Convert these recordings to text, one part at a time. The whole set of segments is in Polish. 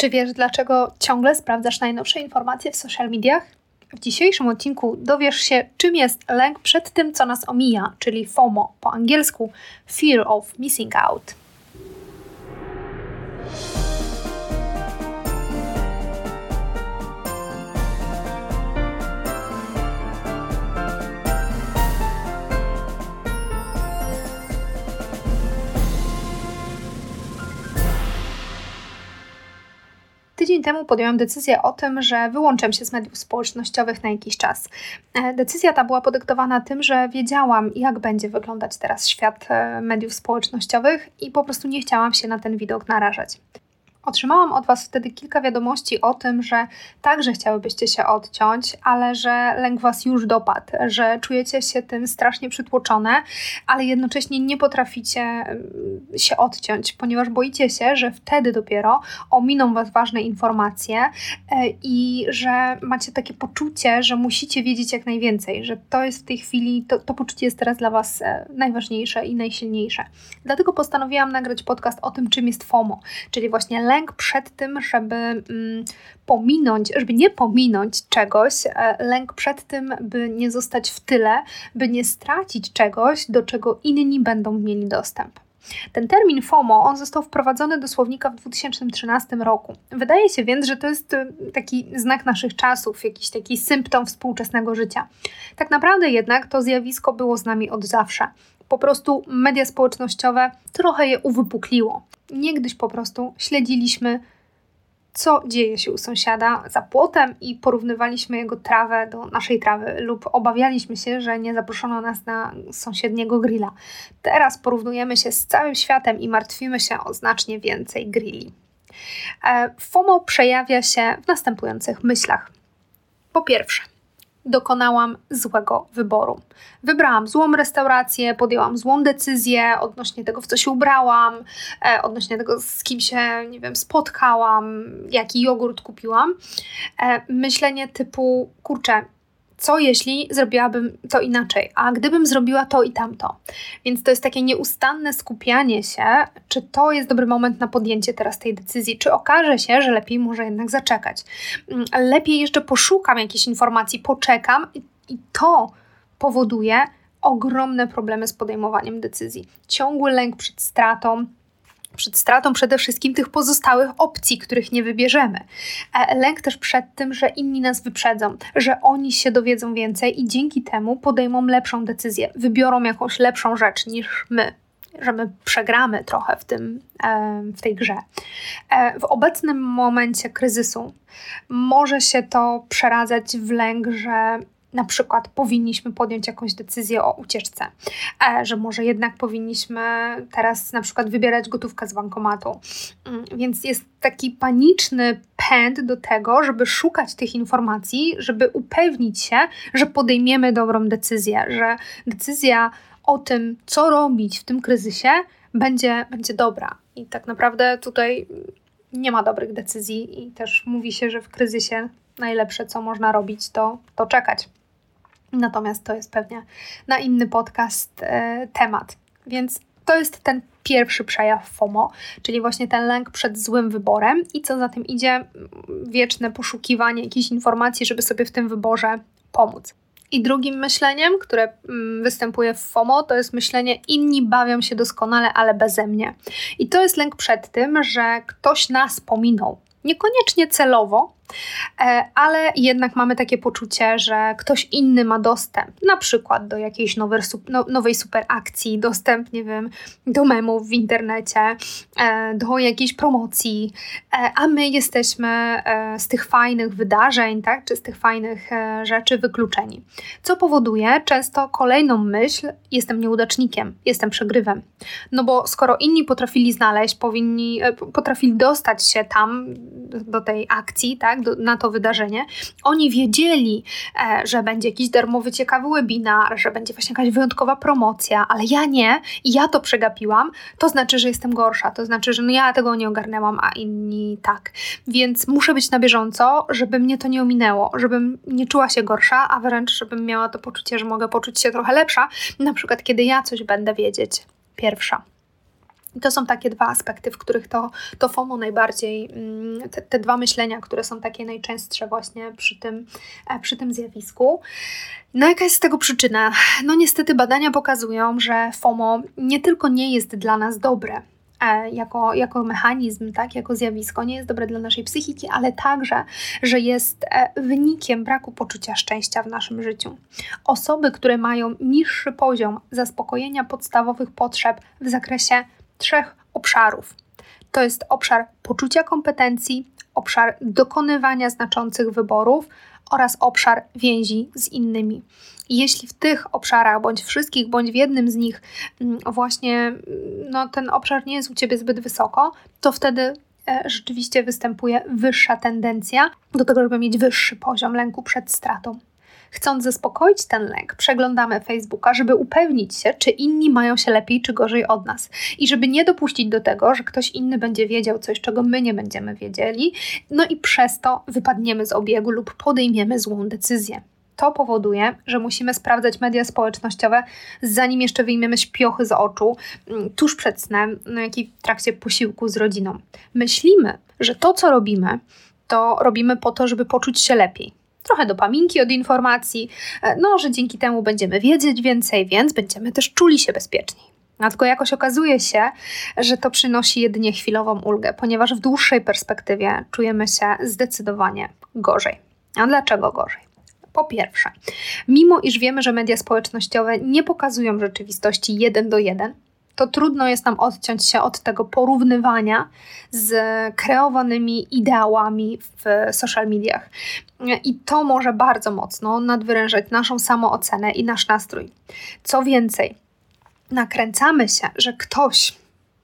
Czy wiesz, dlaczego ciągle sprawdzasz najnowsze informacje w social mediach? W dzisiejszym odcinku dowiesz się, czym jest lęk przed tym, co nas omija, czyli FOMO, po angielsku Fear of Missing Out. Tydzień temu podjęłam decyzję o tym, że wyłączam się z mediów społecznościowych na jakiś czas. E, decyzja ta była podyktowana tym, że wiedziałam, jak będzie wyglądać teraz świat e, mediów społecznościowych i po prostu nie chciałam się na ten widok narażać. Otrzymałam od Was wtedy kilka wiadomości o tym, że także chciałybyście się odciąć, ale że lęk Was już dopadł, że czujecie się tym strasznie przytłoczone, ale jednocześnie nie potraficie mm, się odciąć, ponieważ boicie się, że wtedy dopiero ominą Was ważne informacje e, i że macie takie poczucie, że musicie wiedzieć jak najwięcej, że to jest w tej chwili, to, to poczucie jest teraz dla Was e, najważniejsze i najsilniejsze. Dlatego postanowiłam nagrać podcast o tym, czym jest FOMO, czyli właśnie lęk przed tym, żeby mm, pominąć, żeby nie pominąć czegoś, e, lęk przed tym, by nie zostać w tyle, by nie stracić czegoś, do czego inni będą mieli dostęp. Ten termin FOMO on został wprowadzony do słownika w 2013 roku. Wydaje się więc, że to jest e, taki znak naszych czasów, jakiś taki symptom współczesnego życia. Tak naprawdę jednak to zjawisko było z nami od zawsze po prostu media społecznościowe trochę je uwypukliło. Niegdyś po prostu śledziliśmy, co dzieje się u sąsiada za płotem i porównywaliśmy jego trawę do naszej trawy, lub obawialiśmy się, że nie zaproszono nas na sąsiedniego grilla. Teraz porównujemy się z całym światem i martwimy się o znacznie więcej grilli. E, FOMO przejawia się w następujących myślach. Po pierwsze, dokonałam złego wyboru. Wybrałam złą restaurację, podjęłam złą decyzję odnośnie tego, w co się ubrałam, e, odnośnie tego, z kim się, nie wiem, spotkałam, jaki jogurt kupiłam. E, myślenie typu, kurczę, co jeśli zrobiłabym to inaczej, a gdybym zrobiła to i tamto. Więc to jest takie nieustanne skupianie się, czy to jest dobry moment na podjęcie teraz tej decyzji, czy okaże się, że lepiej może jednak zaczekać. Mm, lepiej jeszcze poszukam jakiejś informacji, poczekam i to powoduje ogromne problemy z podejmowaniem decyzji. Ciągły lęk przed stratą, przed stratą przede wszystkim tych pozostałych opcji, których nie wybierzemy. E, lęk też przed tym, że inni nas wyprzedzą, że oni się dowiedzą więcej i dzięki temu podejmą lepszą decyzję, wybiorą jakąś lepszą rzecz niż my że my przegramy trochę w, tym, w tej grze. E, w obecnym momencie kryzysu może się to przeradzać w lęk, że na przykład powinniśmy podjąć jakąś decyzję o ucieczce, e, że może jednak powinniśmy teraz na przykład wybierać gotówkę z bankomatu. Mm, więc jest taki paniczny pęd do tego, żeby szukać tych informacji, żeby upewnić się, że podejmiemy dobrą decyzję, że decyzja o tym, co robić w tym kryzysie, będzie, będzie dobra. I tak naprawdę tutaj nie ma dobrych decyzji, i też mówi się, że w kryzysie najlepsze, co można robić, to, to czekać. Natomiast to jest pewnie na inny podcast e, temat. Więc to jest ten pierwszy przejaw FOMO, czyli właśnie ten lęk przed złym wyborem i co za tym idzie, wieczne poszukiwanie jakichś informacji, żeby sobie w tym wyborze pomóc. I drugim myśleniem, które mm, występuje w FOMO, to jest myślenie inni bawią się doskonale, ale beze mnie. I to jest lęk przed tym, że ktoś nas pominął. Niekoniecznie celowo, ale jednak mamy takie poczucie, że ktoś inny ma dostęp, na przykład do jakiejś nowej, no, super akcji, dostęp, nie wiem, do memów w internecie, e, do jakiejś promocji, e, a my jesteśmy z tych fajnych wydarzeń, tak, czy z tych fajnych rzeczy wykluczeni. Co powoduje często kolejną myśl: jestem nieudacznikiem, jestem przegrywem. No bo skoro inni potrafili znaleźć, powinni, potrafili dostać się tam do tej akcji, tak, do, na to wydarzenie. Oni wiedzieli, e, że będzie jakiś darmowy, ciekawy webinar, że będzie właśnie jakaś wyjątkowa promocja, ale ja nie i ja to przegapiłam, to znaczy, że jestem gorsza, to znaczy, że no ja tego nie ogarnęłam, a inni tak. Więc muszę być na bieżąco, żeby mnie to nie ominęło, żebym nie czuła się gorsza, a wręcz żebym miała to poczucie, że mogę poczuć się trochę lepsza, na przykład kiedy ja coś będę wiedzieć pierwsza. I to są takie dwa aspekty, w których to, to FOMO najbardziej, mm, te, te dwa myślenia, które są takie najczęstsze właśnie przy tym, e, przy tym zjawisku. No jaka jest z tego przyczyna? No niestety badania pokazują, że FOMO nie tylko nie jest dla nas dobre, e, jako, jako mechanizm, tak, jako zjawisko, nie jest dobre dla naszej psychiki, ale także, że jest e, wynikiem braku poczucia szczęścia w naszym życiu. Osoby, które mają niższy poziom zaspokojenia podstawowych potrzeb w zakresie trzech obszarów. To jest obszar poczucia kompetencji, obszar dokonywania znaczących wyborów oraz obszar więzi z innymi. Jeśli w tych obszarach, bądź wszystkich, bądź w jednym z nich, mm, właśnie mm, no, ten obszar nie jest u ciebie zbyt wysoko, to wtedy e, rzeczywiście występuje wyższa tendencja do tego, żeby mieć wyższy poziom lęku przed stratą. Chcąc zaspokoić ten lęk, przeglądamy Facebooka, żeby upewnić się, czy inni mają się lepiej czy gorzej od nas. I żeby nie dopuścić do tego, że ktoś inny będzie wiedział coś, czego my nie będziemy wiedzieli, no i przez to wypadniemy z obiegu lub podejmiemy złą decyzję. To powoduje, że musimy sprawdzać media społecznościowe, zanim jeszcze wyjmiemy śpiochy z oczu, mm, tuż przed snem, no jak i w trakcie posiłku z rodziną. Myślimy, że to, co robimy, to robimy po to, żeby poczuć się lepiej trochę dopaminki od informacji, e, no, że dzięki temu będziemy wiedzieć więcej, więc będziemy też czuli się bezpieczniej. A tylko jakoś okazuje się, że to przynosi jedynie chwilową ulgę, ponieważ w dłuższej perspektywie czujemy się zdecydowanie gorzej. A dlaczego gorzej? Po pierwsze, mimo iż wiemy, że media społecznościowe nie pokazują rzeczywistości jeden do jeden, to trudno jest nam odciąć się od tego porównywania z kreowanymi ideałami w social mediach. I to może bardzo mocno nadwyrężać naszą samoocenę i nasz nastrój. Co więcej, nakręcamy się, że ktoś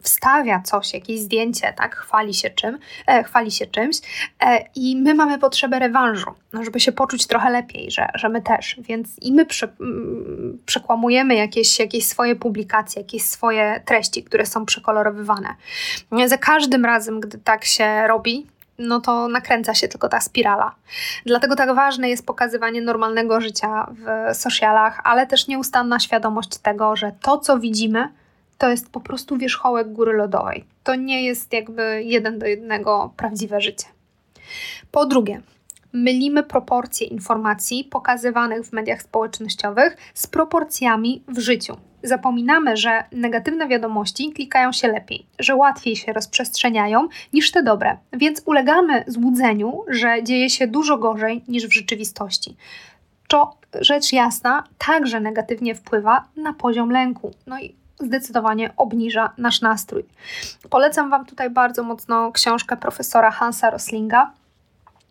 wstawia coś, jakieś zdjęcie, tak, chwali się, czym, e, chwali się czymś e, i my mamy potrzebę rewanżu, no, żeby się poczuć trochę lepiej, że, że my też, więc i my prze, mm, przekłamujemy jakieś, jakieś swoje publikacje, jakieś swoje treści, które są przekolorowywane. Za każdym razem, gdy tak się robi, no to nakręca się tylko ta spirala. Dlatego tak ważne jest pokazywanie normalnego życia w socialach, ale też nieustanna świadomość tego, że to, co widzimy, to jest po prostu wierzchołek góry lodowej. To nie jest jakby jeden do jednego prawdziwe życie. Po drugie, mylimy proporcje informacji pokazywanych w mediach społecznościowych z proporcjami w życiu. Zapominamy, że negatywne wiadomości klikają się lepiej, że łatwiej się rozprzestrzeniają niż te dobre, więc ulegamy złudzeniu, że dzieje się dużo gorzej niż w rzeczywistości. To rzecz jasna także negatywnie wpływa na poziom lęku. No i zdecydowanie obniża nasz nastrój. Polecam Wam tutaj bardzo mocno książkę profesora Hansa Roslinga.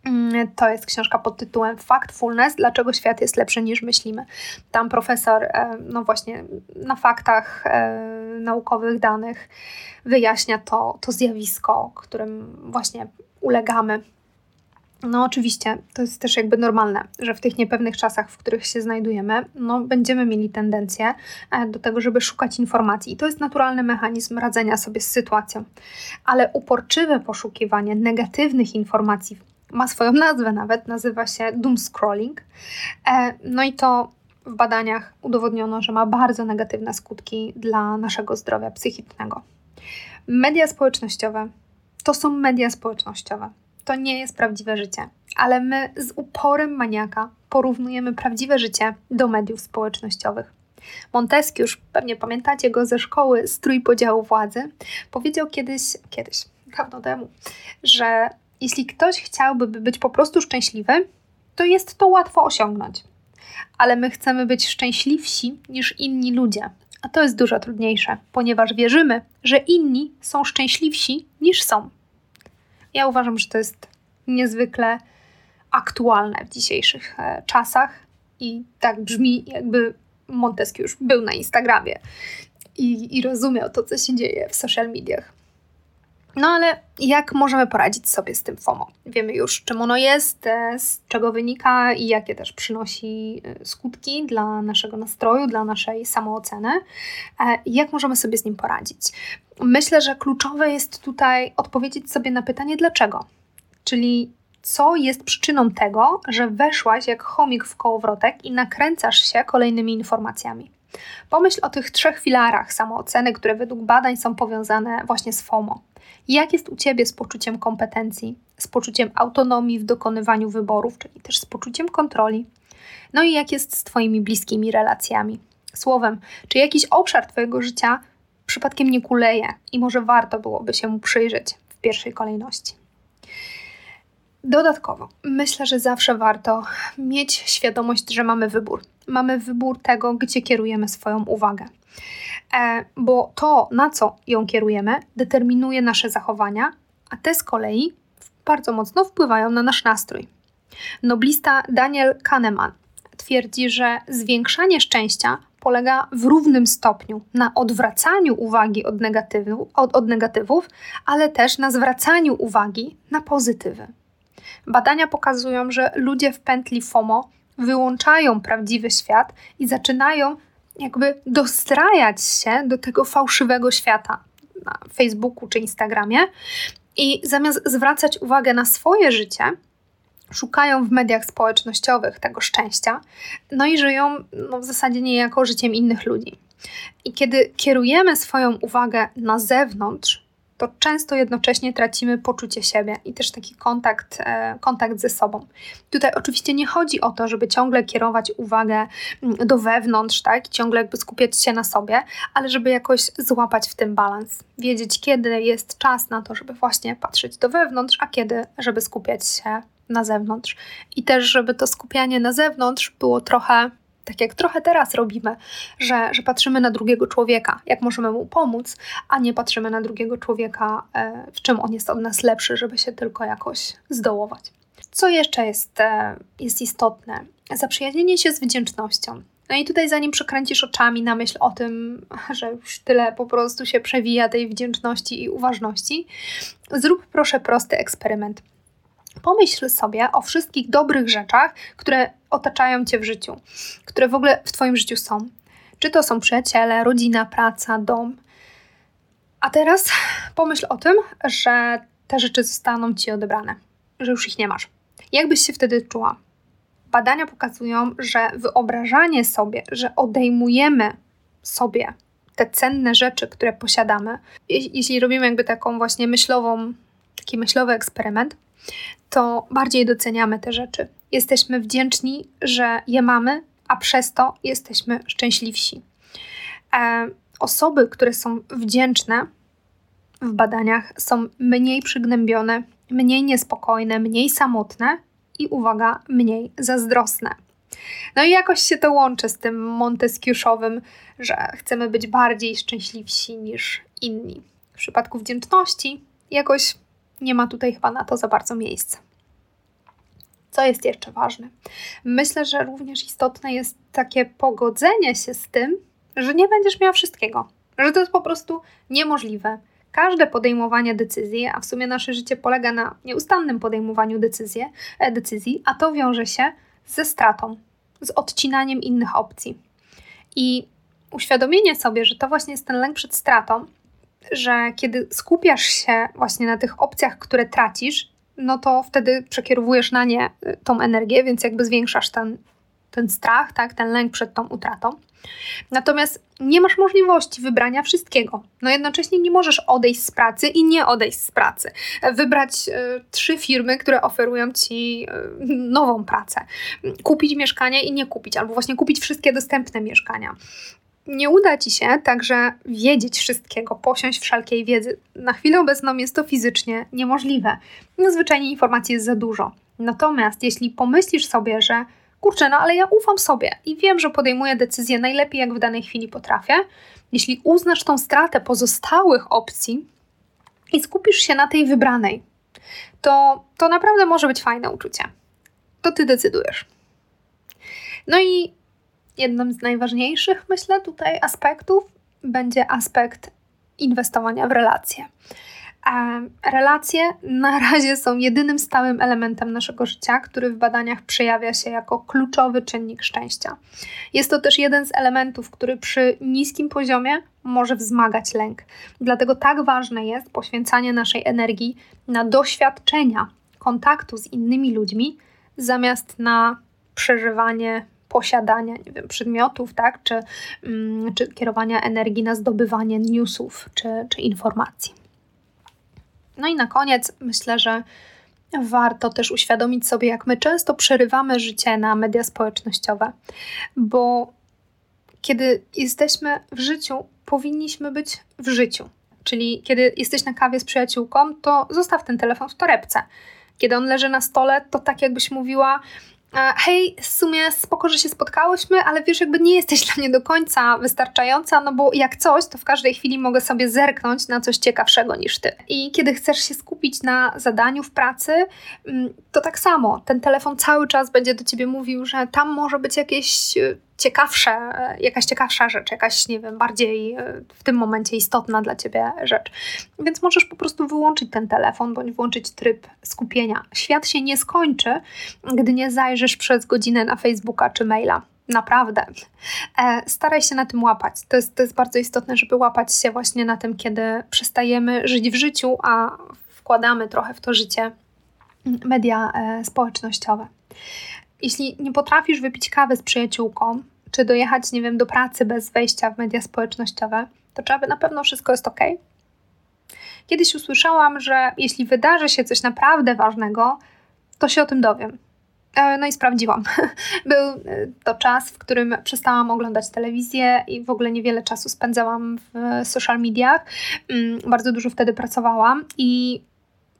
Mm, to jest książka pod tytułem Factfulness, dlaczego świat jest lepszy niż myślimy. Tam profesor, e, no właśnie, na faktach e, naukowych danych wyjaśnia to, to zjawisko, którym właśnie ulegamy no, oczywiście, to jest też jakby normalne, że w tych niepewnych czasach, w których się znajdujemy, no, będziemy mieli tendencję e, do tego, żeby szukać informacji. I to jest naturalny mechanizm radzenia sobie z sytuacją. Ale uporczywe poszukiwanie negatywnych informacji ma swoją nazwę nawet, nazywa się doom scrolling. E, no i to w badaniach udowodniono, że ma bardzo negatywne skutki dla naszego zdrowia psychicznego. Media społecznościowe to są media społecznościowe to nie jest prawdziwe życie. Ale my z uporem maniaka porównujemy prawdziwe życie do mediów społecznościowych. Montesquieu, pewnie pamiętacie go ze szkoły z trójpodziału władzy, powiedział kiedyś, kiedyś, dawno temu, że jeśli ktoś chciałby być po prostu szczęśliwy, to jest to łatwo osiągnąć. Ale my chcemy być szczęśliwsi niż inni ludzie. A to jest dużo trudniejsze, ponieważ wierzymy, że inni są szczęśliwsi niż są. Ja uważam, że to jest niezwykle aktualne w dzisiejszych e, czasach i tak brzmi, jakby Montesquieu już był na Instagramie i, i rozumiał to, co się dzieje w social mediach. No ale jak możemy poradzić sobie z tym FOMO? Wiemy już, czym ono jest, e, z czego wynika i jakie też przynosi e, skutki dla naszego nastroju, dla naszej samooceny. Jak możemy sobie z nim poradzić? Myślę, że kluczowe jest tutaj odpowiedzieć sobie na pytanie dlaczego. Czyli co jest przyczyną tego, że weszłaś jak chomik w kołowrotek i nakręcasz się kolejnymi informacjami. Pomyśl o tych trzech filarach samooceny, które według badań są powiązane właśnie z FOMO. Jak jest u Ciebie z poczuciem kompetencji, z poczuciem autonomii w dokonywaniu wyborów, czyli też z poczuciem kontroli? No i jak jest z Twoimi bliskimi relacjami? Słowem, czy jakiś obszar Twojego życia przypadkiem nie kuleje i może warto byłoby się mu przyjrzeć w pierwszej kolejności? Dodatkowo, myślę, że zawsze warto mieć świadomość, że mamy wybór. Mamy wybór tego, gdzie kierujemy swoją uwagę. E, bo to, na co ją kierujemy, determinuje nasze zachowania, a te z kolei bardzo mocno wpływają na nasz nastrój. Noblista Daniel Kahneman twierdzi, że zwiększanie szczęścia polega w równym stopniu na odwracaniu uwagi od, negatywu, od, od negatywów, ale też na zwracaniu uwagi na pozytywy. Badania pokazują, że ludzie w pętli FOMO wyłączają prawdziwy świat i zaczynają jakby dostrajać się do tego fałszywego świata na Facebooku czy Instagramie i zamiast zwracać uwagę na swoje życie, szukają w mediach społecznościowych tego szczęścia, no i żyją no, w zasadzie niejako życiem innych ludzi. I kiedy kierujemy swoją uwagę na zewnątrz, to często jednocześnie tracimy poczucie siebie i też taki kontakt, e, kontakt ze sobą. Tutaj oczywiście nie chodzi o to, żeby ciągle kierować uwagę mm, do wewnątrz, tak, ciągle jakby skupiać się na sobie, ale żeby jakoś złapać w tym balans. Wiedzieć, kiedy jest czas na to, żeby właśnie patrzeć do wewnątrz, a kiedy, żeby skupiać się na zewnątrz. I też, żeby to skupianie na zewnątrz było trochę tak jak trochę teraz robimy, że, że patrzymy na drugiego człowieka, jak możemy mu pomóc, a nie patrzymy na drugiego człowieka, e, w czym on jest od nas lepszy, żeby się tylko jakoś zdołować. Co jeszcze jest, e, jest istotne? Zaprzyjaźnienie się z wdzięcznością. No i tutaj, zanim przekręcisz oczami na myśl o tym, że już tyle po prostu się przewija tej wdzięczności i uważności, zrób proszę prosty eksperyment. Pomyśl sobie o wszystkich dobrych rzeczach, które otaczają cię w życiu, które w ogóle w twoim życiu są. Czy to są przyjaciele, rodzina, praca, dom. A teraz pomyśl o tym, że te rzeczy zostaną ci odebrane, że już ich nie masz. Jak byś się wtedy czuła? Badania pokazują, że wyobrażanie sobie, że odejmujemy sobie te cenne rzeczy, które posiadamy, jeśli robimy jakby taką właśnie myślową, taki myślowy eksperyment, to bardziej doceniamy te rzeczy. Jesteśmy wdzięczni, że je mamy, a przez to jesteśmy szczęśliwsi. E, osoby, które są wdzięczne w badaniach, są mniej przygnębione, mniej niespokojne, mniej samotne i uwaga, mniej zazdrosne. No i jakoś się to łączy z tym Montesquieu'owym, że chcemy być bardziej szczęśliwsi niż inni. W przypadku wdzięczności jakoś nie ma tutaj chyba na to za bardzo miejsca. Co jest jeszcze ważne? Myślę, że również istotne jest takie pogodzenie się z tym, że nie będziesz miała wszystkiego, że to jest po prostu niemożliwe. Każde podejmowanie decyzji, a w sumie nasze życie polega na nieustannym podejmowaniu decyzji, e, decyzji, a to wiąże się ze stratą, z odcinaniem innych opcji. I uświadomienie sobie, że to właśnie jest ten lęk przed stratą, że kiedy skupiasz się właśnie na tych opcjach, które tracisz, no to wtedy przekierowujesz na nie y, tą energię, więc jakby zwiększasz ten, ten strach, tak, ten lęk przed tą utratą. Natomiast nie masz możliwości wybrania wszystkiego. No jednocześnie nie możesz odejść z pracy i nie odejść z pracy. Wybrać y, trzy firmy, które oferują ci y, nową pracę. Kupić mieszkanie i nie kupić, albo właśnie kupić wszystkie dostępne mieszkania nie uda ci się także wiedzieć wszystkiego, posiąść wszelkiej wiedzy. Na chwilę obecną jest to fizycznie niemożliwe. Zwyczajnie informacji jest za dużo. Natomiast jeśli pomyślisz sobie, że kurczę, no ale ja ufam sobie i wiem, że podejmuję decyzję najlepiej, jak w danej chwili potrafię, jeśli uznasz tą stratę pozostałych opcji i skupisz się na tej wybranej, to, to naprawdę może być fajne uczucie. To ty decydujesz. No i jednym z najważniejszych, myślę, tutaj aspektów będzie aspekt inwestowania w relacje. relacje na razie są jedynym stałym elementem naszego życia, który w badaniach przejawia się jako kluczowy czynnik szczęścia. Jest to też jeden z elementów, który przy niskim poziomie może wzmagać lęk. Dlatego tak ważne jest poświęcanie naszej energii na doświadczenia kontaktu z innymi ludźmi, zamiast na przeżywanie posiadania, nie wiem, przedmiotów, tak, czy, mm, czy kierowania energii na zdobywanie newsów czy, czy informacji. No i na koniec myślę, że warto też uświadomić sobie, jak my często przerywamy życie na media społecznościowe, bo kiedy jesteśmy w życiu, powinniśmy być w życiu. Czyli kiedy jesteś na kawie z przyjaciółką, to zostaw ten telefon w torebce. Kiedy on leży na stole, to tak jakbyś mówiła, hej, w sumie spoko, że się spotkałyśmy, ale wiesz, jakby nie jesteś dla mnie do końca wystarczająca, no bo jak coś, to w każdej chwili mogę sobie zerknąć na coś ciekawszego niż ty. I kiedy chcesz się skupić na zadaniu w pracy, mm, to tak samo. Ten telefon cały czas będzie do ciebie mówił, że tam może być jakieś y, ciekawsze, jakaś ciekawsza rzecz, jakaś, nie wiem, bardziej e, w tym momencie istotna dla ciebie rzecz. Więc możesz po prostu wyłączyć ten telefon bądź włączyć tryb skupienia. Świat się nie skończy, gdy nie zajrzysz przez godzinę na Facebooka czy maila. Naprawdę. E, staraj się na tym łapać. To jest, to jest bardzo istotne, żeby łapać się właśnie na tym, kiedy przestajemy żyć w życiu, a wkładamy trochę w to życie media e, społecznościowe. Jeśli nie potrafisz wypić kawy z przyjaciółką, czy dojechać, nie wiem, do pracy bez wejścia w media społecznościowe, to czy aby na pewno wszystko jest ok? Kiedyś usłyszałam, że jeśli wydarzy się coś naprawdę ważnego, to się o tym dowiem. E, no i sprawdziłam. Był e, to czas, w którym przestałam oglądać telewizję i w ogóle niewiele czasu spędzałam w social mediach. Mm, bardzo dużo wtedy pracowałam i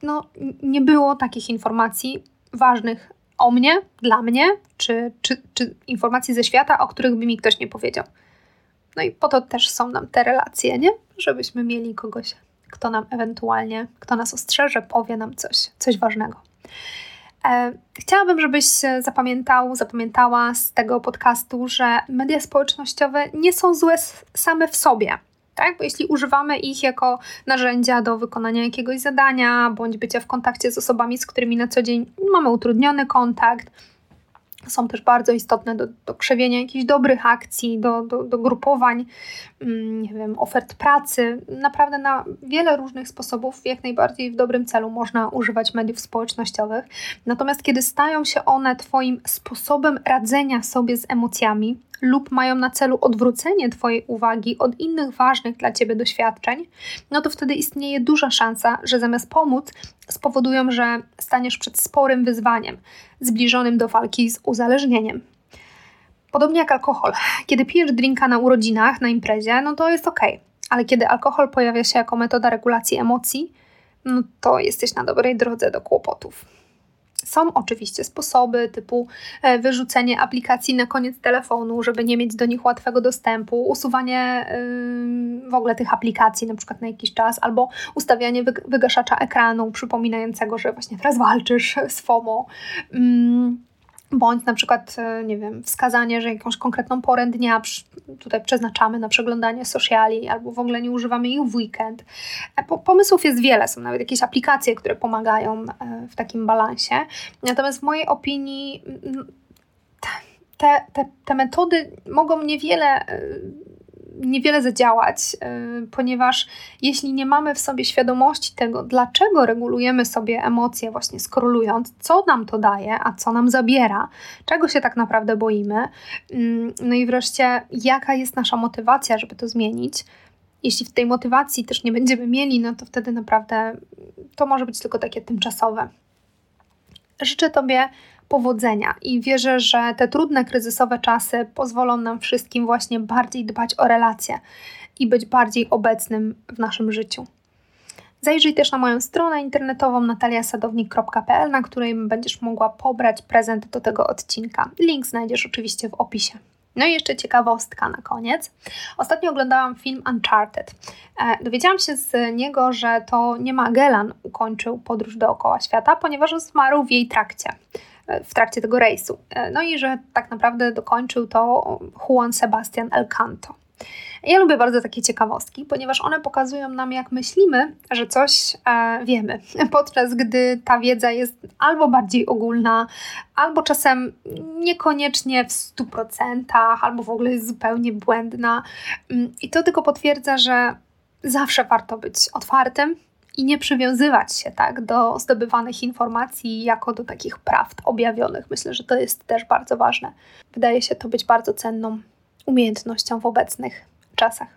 no, nie było takich informacji ważnych o mnie, dla mnie, czy, czy, czy informacji ze świata, o których by mi ktoś nie powiedział. No i po to też są nam te relacje, nie? Żebyśmy mieli kogoś, kto nam ewentualnie, kto nas ostrzeże, powie nam coś, coś ważnego. E, chciałabym, żebyś zapamiętał, zapamiętała z tego podcastu, że media społecznościowe nie są złe same w sobie tak? Bo jeśli używamy ich jako narzędzia do wykonania jakiegoś zadania, bądź bycia w kontakcie z osobami, z którymi na co dzień mamy utrudniony kontakt, są też bardzo istotne do, do krzewienia jakichś dobrych akcji, do, do, do grupowań, mm, nie wiem, ofert pracy. Naprawdę na wiele różnych sposobów, jak najbardziej w dobrym celu można używać mediów społecznościowych. Natomiast kiedy stają się one Twoim sposobem radzenia sobie z emocjami, lub mają na celu odwrócenie Twojej uwagi od innych ważnych dla Ciebie doświadczeń, no to wtedy istnieje duża szansa, że zamiast pomóc, spowodują, że staniesz przed sporym wyzwaniem, zbliżonym do walki z uzależnieniem. Podobnie jak alkohol. Kiedy pijesz drinka na urodzinach, na imprezie, no to jest ok, ale kiedy alkohol pojawia się jako metoda regulacji emocji, no to jesteś na dobrej drodze do kłopotów. Są oczywiście sposoby typu e, wyrzucenie aplikacji na koniec telefonu, żeby nie mieć do nich łatwego dostępu, usuwanie w ogóle tych aplikacji na przykład na jakiś czas, albo ustawianie wygaszacza ekranu przypominającego, że właśnie teraz walczysz z FOMO bądź na przykład, e, nie wiem, wskazanie, że jakąś konkretną porę dnia tutaj przeznaczamy na przeglądanie sociali albo w ogóle nie używamy ich w weekend. E, pomysłów jest wiele, są nawet jakieś aplikacje, które pomagają e, w takim balansie. Natomiast w mojej opinii te, te, te metody mogą niewiele niewiele zadziałać, y, ponieważ jeśli nie mamy w sobie świadomości tego, dlaczego regulujemy sobie emocje, właśnie skrolując, co nam to daje, a co nam zabiera, czego się tak naprawdę boimy, mm, no i wreszcie, jaka jest nasza motywacja, żeby to zmienić. Jeśli w tej motywacji też nie będziemy mieli, no to wtedy naprawdę to może być tylko takie tymczasowe. Życzę Tobie powodzenia i wierzę, że te trudne, kryzysowe czasy pozwolą nam wszystkim właśnie bardziej dbać o relacje i być bardziej obecnym w naszym życiu. Zajrzyj też na moją stronę internetową nataliasadownik.pl, na której będziesz mogła pobrać prezent do tego odcinka. Link znajdziesz oczywiście w opisie. No i jeszcze ciekawostka na koniec. Ostatnio oglądałam film Uncharted. E, dowiedziałam się z niego, że to nie Magellan ukończył podróż dookoła świata, ponieważ zmarł w jej trakcie w trakcie tego rejsu. E, no i że tak naprawdę dokończył to Juan Sebastian Elcanto. Ja lubię bardzo takie ciekawostki, ponieważ one pokazują nam, jak myślimy, że coś e, wiemy, podczas gdy ta wiedza jest albo bardziej ogólna, albo czasem niekoniecznie w 100%, albo w ogóle jest zupełnie błędna. Mm, I to tylko potwierdza, że zawsze warto być otwartym i nie przywiązywać się tak do zdobywanych informacji jako do takich prawd objawionych. Myślę, że to jest też bardzo ważne. Wydaje się to być bardzo cenną umiejętnością w obecnych czasach.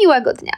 Miłego dnia.